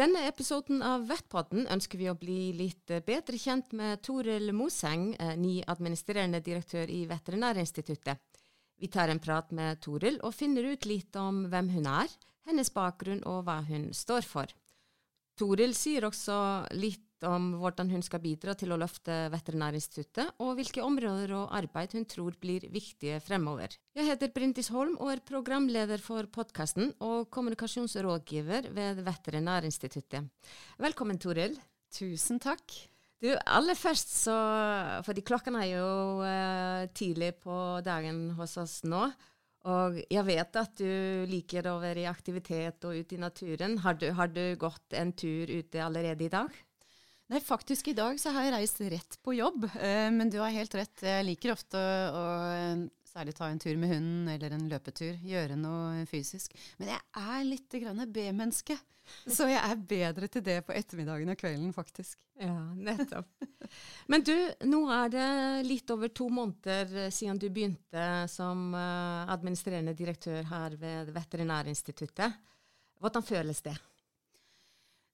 denne episoden av Vettpodden ønsker vi å bli litt bedre kjent med Toril Moseng, eh, ny administrerende direktør i Veterinærinstituttet. Vi tar en prat med Toril og finner ut litt om hvem hun er, hennes bakgrunn og hva hun står for. Toril sier også litt om hvordan hun skal bidra til å løfte Veterinærinstituttet, og hvilke områder og arbeid hun tror blir viktige fremover. Jeg heter Brintis Holm og er programleder for podkasten og kommunikasjonsrådgiver ved Veterinærinstituttet. Velkommen, Toril. Tusen takk. Du, aller først så Fordi klokken er jo eh, tidlig på dagen hos oss nå. Og jeg vet at du liker å være i aktivitet og ute i naturen. Har du, har du gått en tur ute allerede i dag? Nei, faktisk i dag så har jeg reist rett på jobb. Eh, men du har helt rett. Jeg liker ofte å, å særlig ta en tur med hunden eller en løpetur. Gjøre noe fysisk. Men jeg er litt B-menneske. Så jeg er bedre til det på ettermiddagen og kvelden, faktisk. Ja, nettopp. Men du, nå er det litt over to måneder siden du begynte som eh, administrerende direktør her ved Veterinærinstituttet. Hvordan føles det?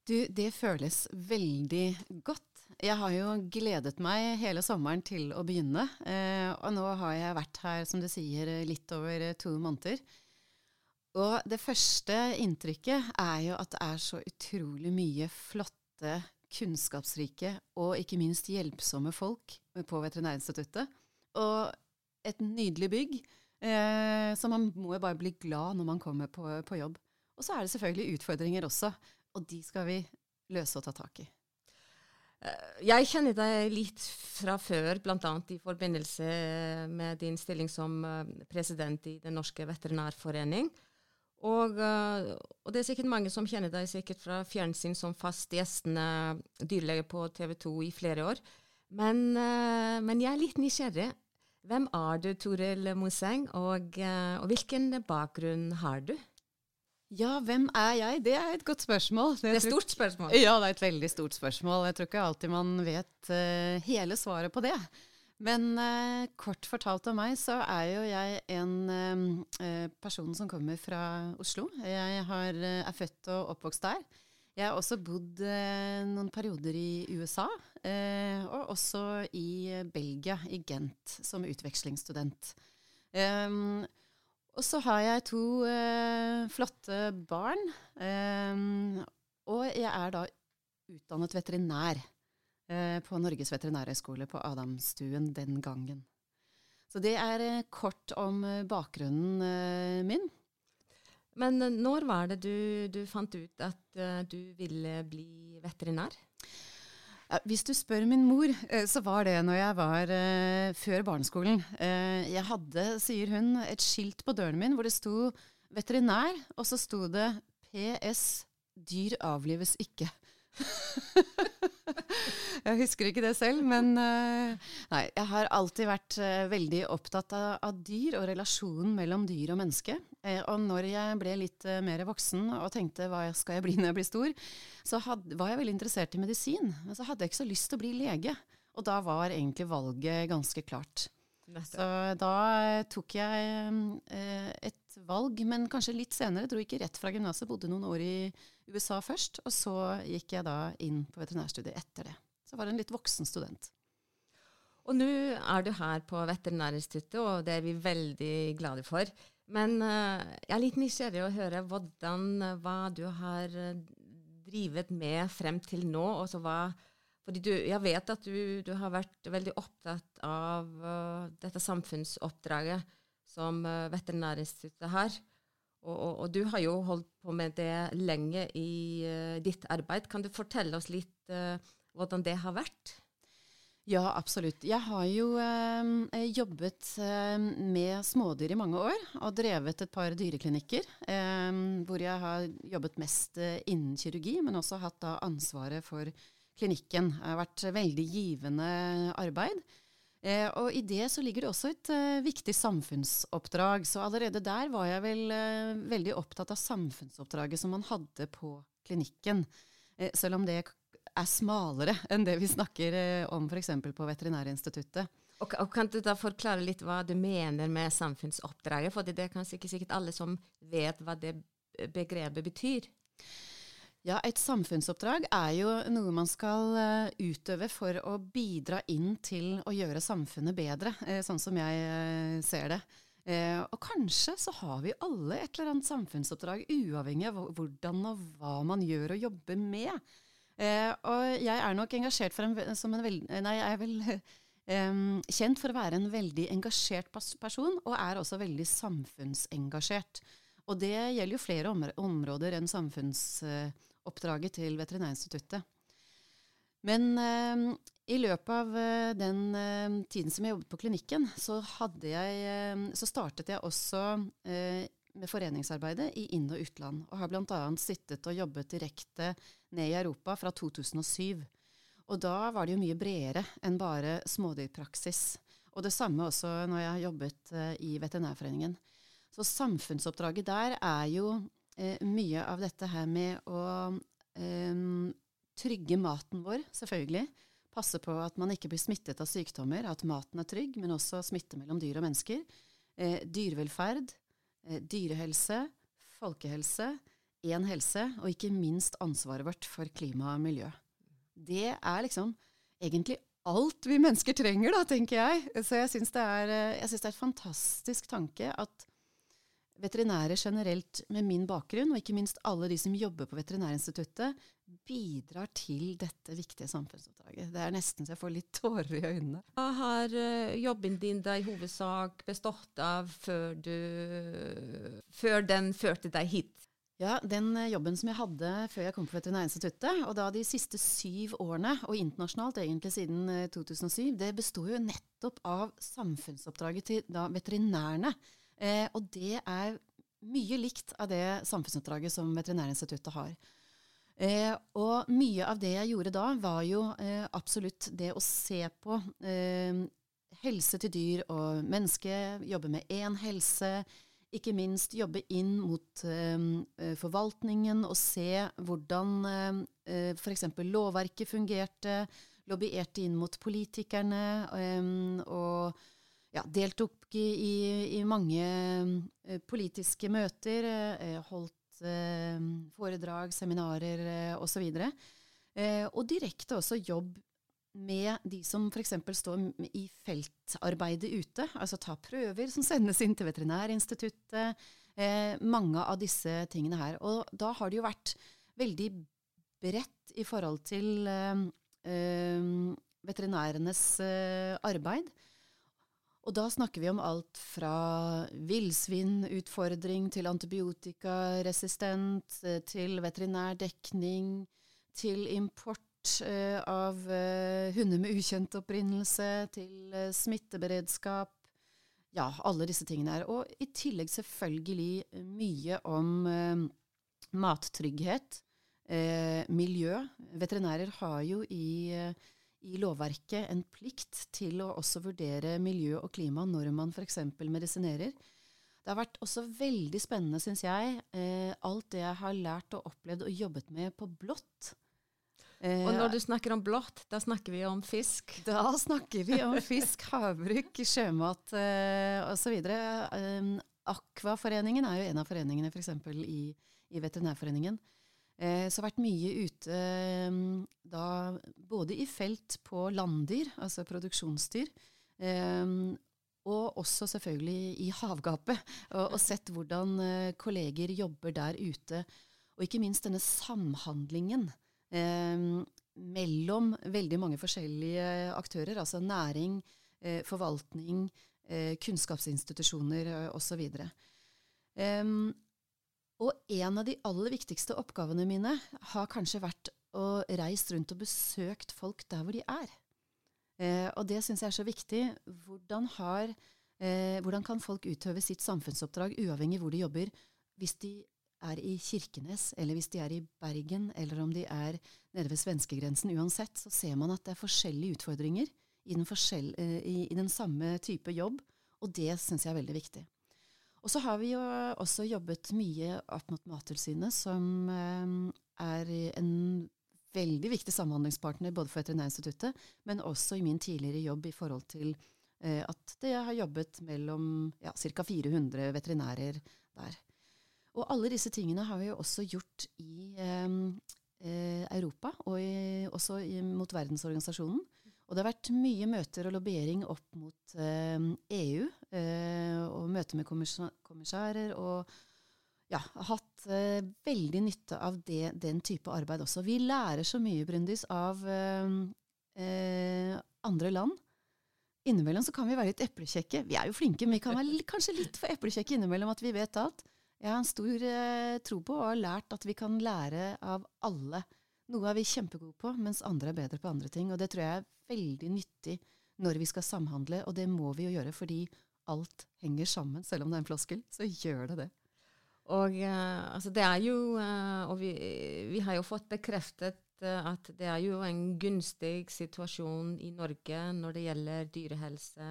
Du, det føles veldig godt. Jeg har jo gledet meg hele sommeren til å begynne. Eh, og nå har jeg vært her, som du sier, litt over to måneder. Og det første inntrykket er jo at det er så utrolig mye flotte, kunnskapsrike og ikke minst hjelpsomme folk på Veterinærinstituttet. Og et nydelig bygg. Eh, så man må jo bare bli glad når man kommer på, på jobb. Og så er det selvfølgelig utfordringer også. Og de skal vi løse og ta tak i. Eh, jeg kjenner deg litt fra før, bl.a. i forbindelse med din stilling som eh, president i Den norske veterinærforening. Og, eh, og, det er sikkert mange som kjenner deg sikkert fra fjernsyn som fast gjestende dyrlege på TV 2 i flere år. Men, men, jeg er litt nysgjerrig. Hvem er du, Toril Moseng, og, og hvilken bakgrunn har du? Ja, hvem er jeg? Det er et godt spørsmål. Det er et stort spørsmål. Ja, det er et veldig stort spørsmål. Jeg tror ikke alltid man vet uh, hele svaret på det. Men uh, kort fortalt om meg, så er jo jeg en uh, person som kommer fra Oslo. Jeg har, er født og oppvokst der. Jeg har også bodd noen perioder i USA, og også i Belgia, i Gent, som utvekslingsstudent. Um, og så har jeg to eh, flotte barn. Eh, og jeg er da utdannet veterinær eh, på Norges veterinærhøgskole på Adamstuen den gangen. Så det er eh, kort om eh, bakgrunnen eh, min. Men når var det du, du fant ut at du ville bli veterinær? Hvis du spør min mor, eh, så var det når jeg var uh, før barneskolen. Uh, jeg hadde, sier hun, et skilt på døren min hvor det sto 'veterinær', og så sto det 'PS dyr avlives ikke'. jeg husker ikke det selv, men uh, nei, jeg har alltid vært uh, veldig opptatt av, av, dyr og relasjonen mellom dyr og menneske. Uh, og når jeg ble litt mer voksen og tenkte hva skal jeg bli når jeg blir stor, så had, var jeg veldig interessert i medisin. Men så hadde jeg ikke så lyst til å bli lege. Og da var egentlig valget ganske klart. Så da tok jeg et valg, men kanskje litt senere. Dro ikke rett fra gymnaset, bodde noen år i USA først. Og så gikk jeg da inn på veterinærstudiet etter det. Så var jeg en litt voksen student. Og nå er du her på Veterinærinstituttet, og det er vi veldig glade for. Men uh, jeg er litt nysgjerrig å høre hvordan, uh, hva du har drevet drivet med frem til nå. og så hva, fordi du, jeg vet at du, du, har vært veldig opptatt av dette samfunnsoppdraget som Veterinærinstituttet har. Og, og, og, du har jo holdt på med det lenge i ditt arbeid. Kan du fortelle oss litt hvordan det har vært? Ja, absolutt. Jeg har jo eh, jobbet eh, med smådyr i mange år, og drevet et par dyreklinikker. Eh, hvor jeg har jobbet mest eh, innen kirurgi, men også hatt da ansvaret for klinikken. Det har vært veldig givende arbeid. Eh, og i det så ligger det også et eh, viktig samfunnsoppdrag. Så allerede der var jeg vel veldig opptatt av samfunnsoppdraget som man hadde på klinikken. selv om det er smalere enn det vi snakker eh, om f.eks. på Veterinærinstituttet. Og, og, Kan du da forklare litt hva du mener med samfunnsoppdraget? For det er kanskje ikke sikkert alle som vet hva det begrepet betyr? Ja, et samfunnsoppdrag er jo noe man skal uh, utøve for å bidra inn til å gjøre samfunnet bedre, uh, sånn som jeg uh, ser det. og kanskje så har vi alle et eller annet samfunnsoppdrag, uavhengig av hvordan og hva man gjør og jobber med. og jeg er nok engasjert en, som en veld, Nei, jeg er vel kjent for å være en veldig engasjert person, og er også veldig samfunnsengasjert. Og det gjelder jo flere områder enn samfunnsoppdrag oppdraget til Veterinærinstituttet. Men eh, i løpet av eh, den eh, tiden som jeg jobbet på klinikken, så, jeg, eh, så startet jeg også eh, med foreningsarbeidet i inn- og utland. Og har bl.a. sittet og jobbet direkte ned i Europa fra 2007. Og da var det jo mye bredere enn bare smådyrpraksis. Og det samme også når jeg har jobbet eh, i Veterinærforeningen. Så samfunnsoppdraget der er jo eh, mye av dette her med å eh, trygge maten vår, selvfølgelig. Passe på at man ikke blir smittet av sykdommer, at maten er trygg, men også smitte mellom dyr og mennesker. Eh, dyrevelferd, eh, dyrehelse, folkehelse, én helse, og ikke minst ansvaret vårt for klima og miljø. Det er liksom egentlig alt vi mennesker trenger, da, tenker jeg. Så jeg syns det, eh, det, er et fantastisk tanke at veterinærer generelt med min bakgrunn, og ikke minst alle de som jobber på Veterinærinstituttet, bidrar til dette viktige samfunnsoppdraget. Det er nesten så jeg får litt tårer i øynene. Hva har uh, jobben din da i hovedsak bestått av før, du, før den førte deg hit? Ja, Den uh, jobben som jeg hadde før jeg kom på Veterinærinstituttet, og da de siste syv årene, og internasjonalt egentlig siden uh, 2007, det besto jo nettopp av samfunnsoppdraget til da, veterinærene. Eh, og det er mye likt av det samfunnsoppdraget som Veterinærinstituttet har. Eh, og mye av det jeg gjorde da, var jo eh, absolutt det å se på eh, helse til dyr og menneske, jobbe med én helse. Ikke minst jobbe inn mot eh, forvaltningen og se hvordan eh, f.eks. lovverket fungerte. Lobbyerte inn mot politikerne. og ja, deltok i, i, i mange uh, politiske møter, uh, holdt eh, foredrag, seminarer uh, osv. Eh, og direkte også jobb med de som f.eks. står i feltarbeidet ute. Altså ta prøver som sendes inn til Veterinærinstituttet. mange av disse tingene her. Og da har det jo vært veldig bredt i forhold til veterinærenes arbeid. Og da snakker vi om alt fra villsvinutfordring til antibiotikaresistent, til til veterinærdekning, til import eh, av eh, hunder med ukjent opprinnelse, til eh, smitteberedskap. Ja, alle disse tingene her. Og i tillegg selvfølgelig mye om eh, mattrygghet, eh, miljø. Veterinærer har jo i i lovverket en plikt til å også vurdere miljø og klima når man f.eks. medisinerer. Det har vært også veldig spennende, syns jeg, eh, alt det jeg har lært og opplevd og jobbet med på blått. Eh, og når du snakker om blått, da snakker vi om fisk? Da snakker vi om fisk, havbruk, sjømat eh, osv. Eh, Akvaforeningen er jo en av foreningene f.eks. For i, i Veterinærforeningen. Eh, så har vært mye ute mm, da både i felt på landdyr, altså produksjonsdyr, eh, og også selvfølgelig i havgapet, og, og sett hvordan eh, kolleger jobber der ute. Og ikke minst denne samhandlingen eh, mellom veldig mange forskjellige aktører, altså næring, eh, forvaltning, eh, kunnskapsinstitusjoner osv. Um, og en av de aller viktigste oppgavene mine har kanskje vært å reise rundt og besøkt folk der hvor de er. Eh, og det syns jeg er så viktig. Hvordan, har, eh, hvordan, kan folk utøve sitt samfunnsoppdrag uavhengig hvor de jobber, hvis de er i Kirkenes, eller hvis de er i Bergen, eller om de er nede ved svenskegrensen. Uansett så ser man at det er forskjellige utfordringer i den, forskjell, eh, i, i den samme type jobb, og det syns jeg er veldig viktig. Og så har vi jo også jobbet mye opp mot Mattilsynet, som eh, er en veldig viktig samhandlingspartner både for Veterinærinstituttet, men også i min tidligere jobb i forhold til eh, at det har jobbet mellom ja, ca. 400 veterinærer der. Og alle disse tingene har vi jo også gjort i, eh, eh, Europa, og i, også i, mot verdensorganisasjonen. Og det har vært mye møter og lobbyering opp mot eh, EU, og møter med kommissærer, og ja, hatt eh, veldig nytte av det, den type arbeid også. Vi lærer så mye, Brundis, av eh, eh, andre land. Innimellom så kan vi være litt eplekjekke. Vi er jo flinke, men vi kan være kanskje litt for eplekjekke innimellom at vi vet alt. Jeg har en stor eh, tro på og har lært at vi kan lære av alle. Noe er vi kjempegode på, mens andre er bedre på andre ting. Og det tror jeg er veldig nyttig når vi skal samhandle, og det må vi jo gjøre fordi alt henger sammen. Selv om det er en floskel, så gjør det det. Og uh, altså det er jo uh, Og vi, vi, har jo fått bekreftet uh, at det er jo en gunstig situasjon i Norge når det gjelder dyrehelse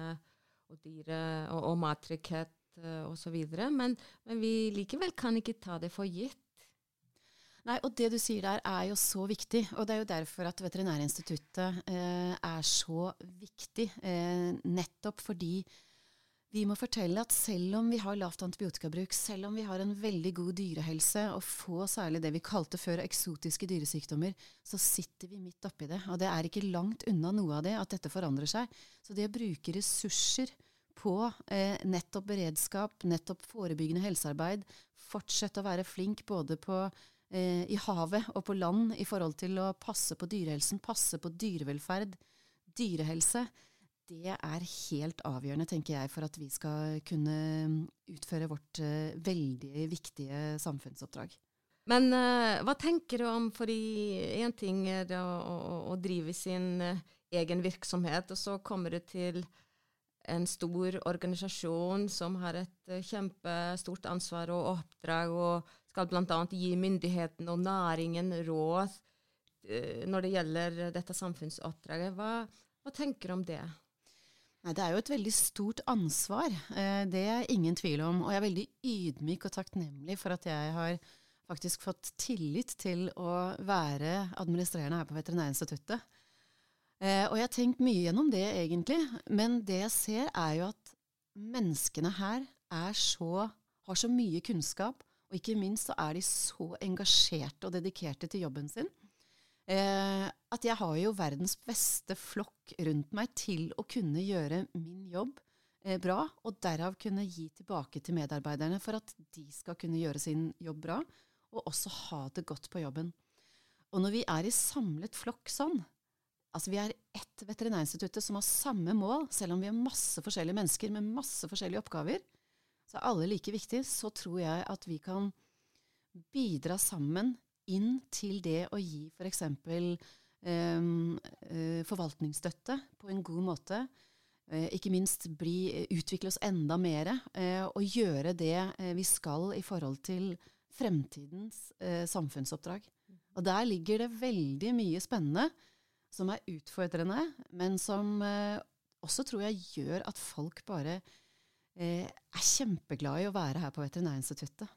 og, dyre, og, og mattrygghet uh, osv. Men, men vi likevel kan ikke ta det for gitt. Nei, og det du sier der er jo så viktig. Og det er jo derfor at Veterinærinstituttet eh, er så viktig. Eh, nettopp fordi vi må fortelle at selv om vi har lavt antibiotikabruk, selv om vi har en veldig god dyrehelse og få særlig det vi kalte før eksotiske dyresykdommer, så sitter vi midt oppi det. Og det er ikke langt unna noe av det at dette forandrer seg. Så det å bruke ressurser på eh, nettopp beredskap, nettopp forebyggende helsearbeid. Fortsette å være flink både på, eh, i havet og på land i forhold til å passe på dyrehelsen, passe på dyrevelferd, dyrehelse. Det er helt avgjørende, tenker jeg, for at vi skal kunne utføre vårt eh, veldig viktige samfunnsoppdrag. Men uh, hva tenker du om, for én ting er å, å, å, drive sin uh, egen virksomhet, og så kommer du til en stor organisasjon som har et uh, kjempestort ansvar og oppdrag, og skal bl.a. gi myndighetene og næringen råd uh, når det gjelder dette samfunnsoppdraget. Hva, hva, tenker du om det? Nei, det er jo et veldig stort ansvar. Uh, det er ingen tvil om. Og jeg er veldig ydmyk og takknemlig for at jeg har faktisk fått tillit til å være administrerende her på Veterinærinstituttet. Eh, og jeg har tenkt mye gjennom det, egentlig. Men det jeg ser, er jo at menneskene her så, har så mye kunnskap, og ikke minst så er de så engasjerte og dedikerte til jobben sin. Eh, at jeg har jo verdens beste flokk rundt meg til å kunne gjøre min jobb eh, bra, og derav kunne gi tilbake til medarbeiderne for at de skal kunne gjøre sin jobb bra, og også ha det godt på jobben. Og når vi er i samlet flokk sånn, Altså Vi er ett veterinærinstituttet som har samme mål, selv om vi er masse forskjellige mennesker med masse forskjellige oppgaver. Så er alle like viktige. Så tror jeg at vi kan bidra sammen inn til det å gi f.eks. Um, uh, forvaltningsstøtte på en god måte. Uh, ikke minst bli, utvikle oss enda mer og gjøre det vi skal i forhold til fremtidens samfunnsoppdrag. Og der ligger det veldig mye spennende som er utfordrende, men som eh, også tror jeg gjør at folk bare eh, er kjempeglade i å være her på Veterinærinstituttet.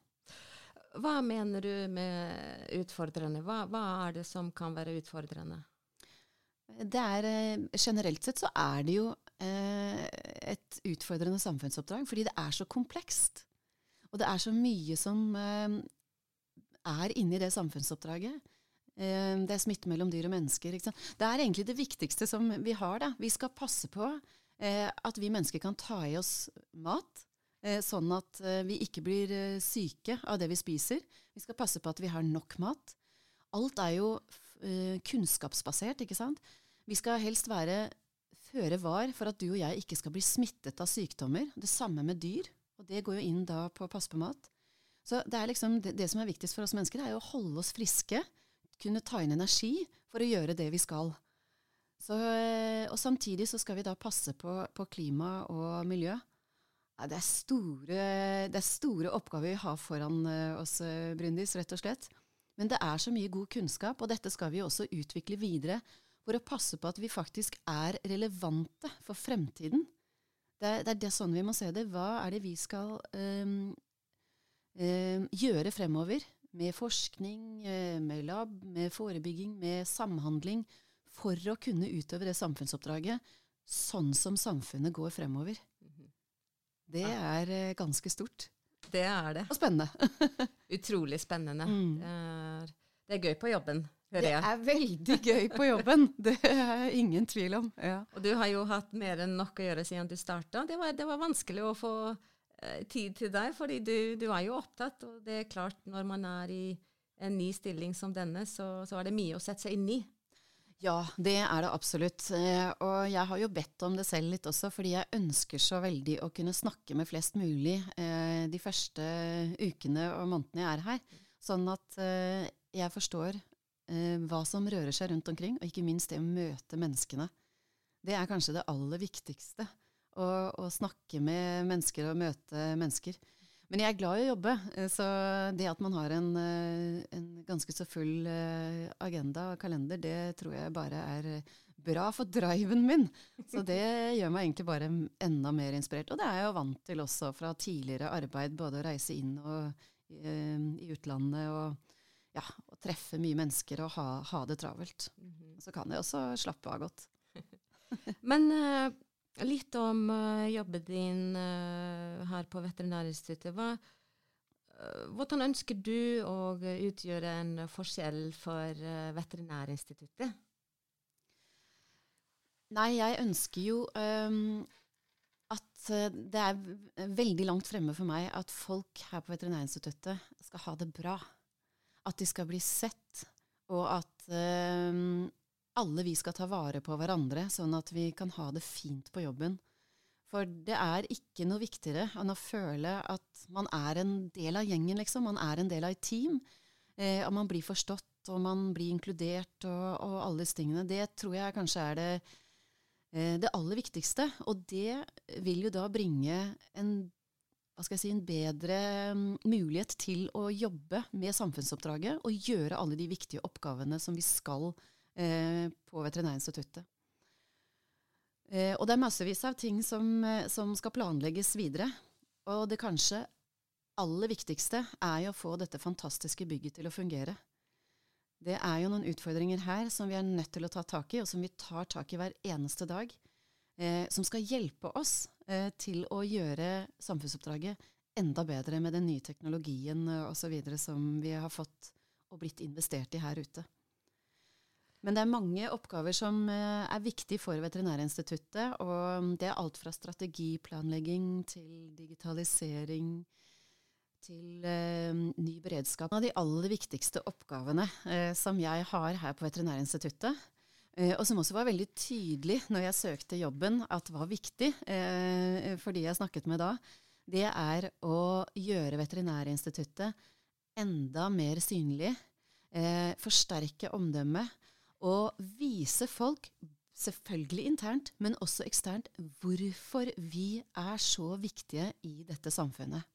Hva mener du med utfordrende? Hva, hva, er det som kan være utfordrende? Det er, eh, generelt sett så er det jo eh, et utfordrende samfunnsoppdrag, fordi det er så komplekst. Og det er så mye som eh, er inni det samfunnsoppdraget. Eh, det er smitte mellom dyr og mennesker. Det er egentlig det viktigste som vi har. Da. Vi skal passe på eh, at vi mennesker kan ta i oss mat, sånn at eh, vi ikke blir eh, syke av det vi spiser. Vi skal passe på at vi har nok mat. Alt er jo eh, kunnskapsbasert, ikke sant. Vi skal helst være føre var for at du og jeg ikke skal bli smittet av sykdommer. Det samme med dyr. Og det går jo inn da på å passe på mat. Så det, liksom det, det som er viktigst for oss mennesker, er å holde oss friske kunne ta inn energi for å gjøre det vi skal. Så, eh, og samtidig så skal vi da passe på, på klima og miljø. Ja, det, er store, det, er store, oppgaver vi har foran eh, oss, eh, Brundis, rett og slett. Men det er så mye god kunnskap, og dette skal vi også utvikle videre for å passe på at vi faktisk er relevante for fremtiden. Det, det er det sånn vi må se det. Hva er det vi skal um, um, gjøre fremover? med forskning, eh, med lab, med forebygging, med samhandling, for å kunne utøve det samfunnsoppdraget sånn som samfunnet går fremover. Det er eh, ganske stort. Det er det. Og spennende. Utrolig spennende. Mm. Det, er, det, er, gøy på jobben. hører jeg. Det er veldig gøy på jobben, det er ingen tvil om. Ja. Og du har jo hatt mer enn nok å gjøre siden du starta. Det, det, var vanskelig å få eh, tid til deg, fordi du, du, er jo opptatt. Og det er klart, når man er i en ny stilling som denne, så, så er det mye å sette seg inn i. Ja, det er det absolutt. Eh, og jeg har jo bedt om det selv litt også, fordi jeg ønsker så veldig å kunne snakke med flest mulig eh, de første ukene og månedene jeg er her. Sånn at eh, jeg forstår hva som rører seg rundt omkring, og ikke minst det å møte menneskene. Det er kanskje det aller viktigste. Å, å snakke med mennesker og møte mennesker. Men jeg er glad i å jobbe, eh, så det at man har en, eh, en ganske så full eh, agenda og kalender, det tror jeg bare er bra for driven min. Så det gjør meg egentlig bare enda mer inspirert. Og det er jeg jo vant til også fra tidligere arbeid, både å reise inn og i utlandet og ja, å treffe mye mennesker og ha, ha det travelt. Mm -hmm. Så kan jeg også slappe av godt. Men litt om uh, jobben din uh, her på Veterinærinstituttet. Hva, hvordan ønsker du å utgjøre en forskjell for Veterinærinstituttet? Nei, jeg ønsker jo um, at det er veldig langt fremme for meg at folk her på Veterinærinstituttet skal ha det bra at de skal bli sett, og at eh, alle vi skal ta vare på hverandre, sånn at vi kan ha det fint på jobben. For det er ikke noe viktigere enn å føle at man er en del av gjengen, liksom. Man er en del av et team. Eh, og man blir forstått, og man blir inkludert, og, og alle disse tingene. Det tror jeg kanskje er det, eh, det aller viktigste. Og det vil jo da bringe en si, en bedre mm, mulighet til å jobbe med samfunnsoppdraget og gjøre alle de viktige oppgavene som vi skal eh, på Veterinærinstituttet. Eh, og det er massevis av ting som, eh, som, skal planlegges videre. Og det kanskje aller viktigste er jo å få dette fantastiske bygget til å fungere. Det er jo noen utfordringer her som vi er nødt til å ta tak i, og som vi tar tak i hver eneste dag eh, som skal hjelpe oss eh, til å gjøre samfunnsoppdraget enda bedre med den nye teknologien eh, osv. som vi har fått og blitt investert i her ute. Men det er mange oppgaver som eh, er viktige for Veterinærinstituttet. Og det er alt fra strategiplanlegging til digitalisering til eh, ny beredskap. En av de aller viktigste oppgavene eh, som jeg har her på Veterinærinstituttet, Eh, og som også var veldig tydelig når jeg søkte jobben at var viktig eh, for de jeg snakket med da, det er å gjøre Veterinærinstituttet enda mer synlig, eh, forsterke omdømmet og vise folk, selvfølgelig internt, men også eksternt, hvorfor vi er så viktige i dette samfunnet.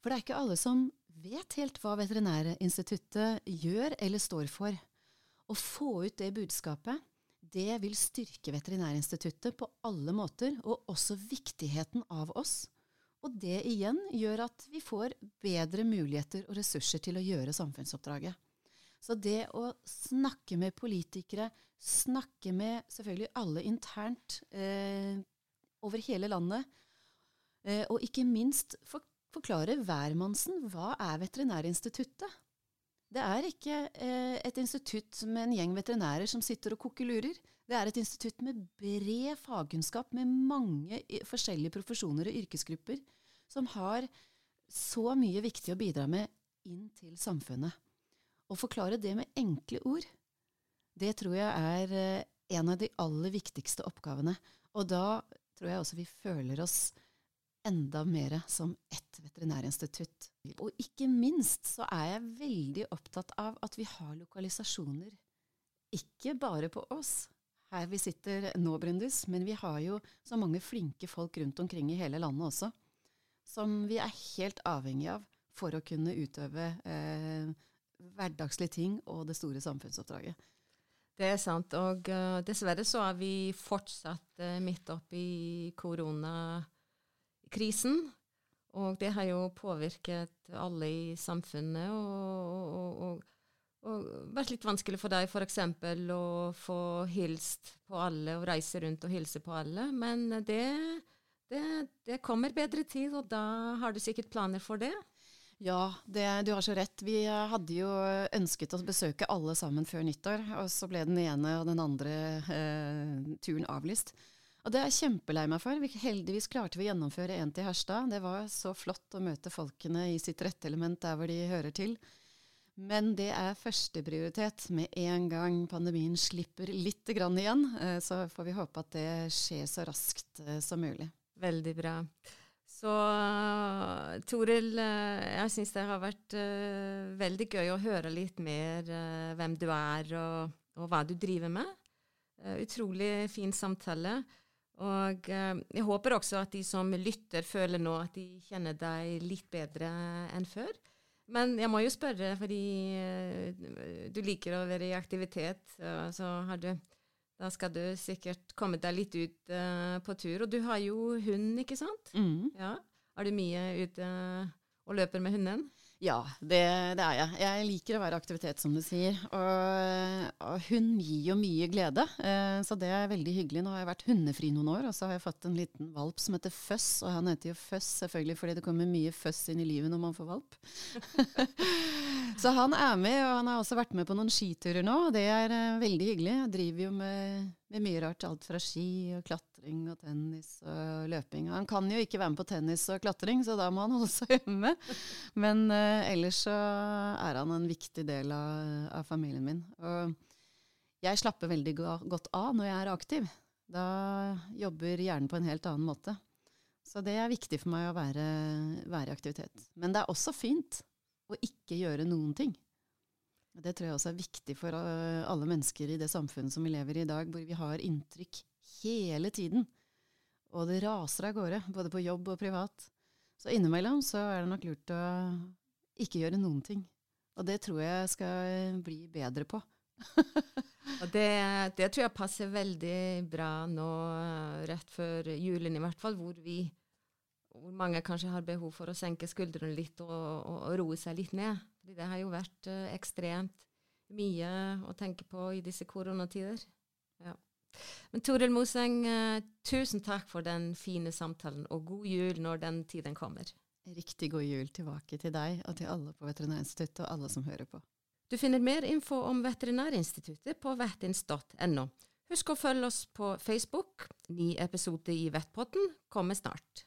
For det er ikke alle som vet helt hva Veterinærinstituttet gjør eller står for. Å få ut det budskapet, det vil styrke Veterinærinstituttet på alle måter, og også viktigheten av oss. Og det igjen gjør at vi får bedre muligheter og ressurser til å gjøre samfunnsoppdraget. Så det å snakke med politikere, snakke med selvfølgelig alle internt eh, over hele landet, eh, og ikke minst for, forklare hvermannsen hva er Veterinærinstituttet? Det er ikke eh, et institutt med en gjeng veterinærer som sitter og koker lurer. Det er et institutt med bred fagkunnskap, med mange forskjellige profesjoner og yrkesgrupper, som har så mye viktig å bidra med inn til samfunnet. Å forklare det med enkle ord, det tror jeg er eh, en av de aller viktigste oppgavene. Og da tror jeg også vi føler oss enda mer som ett veterinærinstitutt. Og ikke minst så er jeg veldig opptatt av at vi har lokalisasjoner. Ikke bare på oss, her vi sitter nå, Brundus, men vi har jo så mange flinke folk rundt omkring i hele landet også, som vi er helt avhengig av for å kunne utøve eh, hverdagslige ting og det store samfunnsoppdraget. Det er sant, og uh, dessverre så er vi fortsatt uh, midt oppi i koronakrisen. Og det har jo påvirket alle i samfunnet, og, og, og, og vært litt vanskelig for deg f.eks. å få hilst på alle og reise rundt og hilse på alle. Men det, det, det kommer bedre tid, og da har du sikkert planer for det? Ja, det, du har så rett. Vi hadde jo ønsket å besøke alle sammen før nyttår, og så ble den ene og den andre eh, turen avlyst. Og det er jeg kjempelei meg for. heldigvis klarte vi å gjennomføre en til Herstad. Det var så flott å møte folkene i sitt rette element der hvor de hører til. Men det er førsteprioritet med en gang pandemien slipper litt igjen. Eh, så får vi håpe at det skjer så raskt eh, som mulig. Veldig bra. Så Toril, eh, jeg syns det har vært uh, veldig gøy å høre litt mer uh, hvem du er og, og, hva du driver med. Uh, utrolig fin samtale. Og jeg håper også at de som lytter, føler nå at de kjenner deg litt bedre enn før. Men jeg må jo spørre, fordi du liker å være i aktivitet, så har du da skal du sikkert komme deg litt ut uh, på tur. Og du har jo hund, ikke sant? Mm. Ja. Er du mye ute og løper med hunden? Ja, det, det, er jeg. Jeg liker å være aktivitet, som du sier. Og, og hun gir jo mye glede, eh, så det er veldig hyggelig. Nå har jeg vært hundefri noen år, og så har jeg fått en liten valp som heter Føss. Og han heter jo Føss selvfølgelig fordi det kommer mye føss inn i livet når man får valp. så han er med, og han har også vært med på noen skiturer nå. og Det er eh, veldig hyggelig. Jeg driver jo med, med mye rart. Alt fra ski og klatring og tennis og løping. Han kan jo ikke være med på tennis og klatring, så da må han holde seg hjemme. Men Eh, ellers så er han en viktig del av, av, familien min. Og jeg slapper veldig godt av når jeg er aktiv. Da jobber hjernen på en helt annen måte. Så det er viktig for meg å være, være i aktivitet. Men det er også fint å ikke gjøre noen ting. Det tror jeg også er viktig for eh, alle mennesker i det samfunnet som vi lever i i dag, hvor vi har inntrykk hele tiden. Og det raser av gårde, både på jobb og privat. Så innimellom så er det nok lurt å ikke gjøre noen ting. Og det tror jeg skal bli bedre på. og det, det, tror jeg passer veldig bra nå rett før julen, i hvert fall, hvor vi hvor mange kanskje har behov for å senke skuldrene litt og, og, og roe seg litt ned. Fordi det har jo vært uh, ekstremt mye å tenke på i disse koronatider. Ja. Men Toril Moseng, uh, tusen takk for den fine samtalen, og god jul når den tiden kommer. Riktig god jul tilbake til deg og til alle på Veterinærinstituttet og alle som hører på. Du finner mer info om Veterinærinstituttet på vettins.no. Husk å følge oss på Facebook. Ny episode i Vettpotten kommer snart.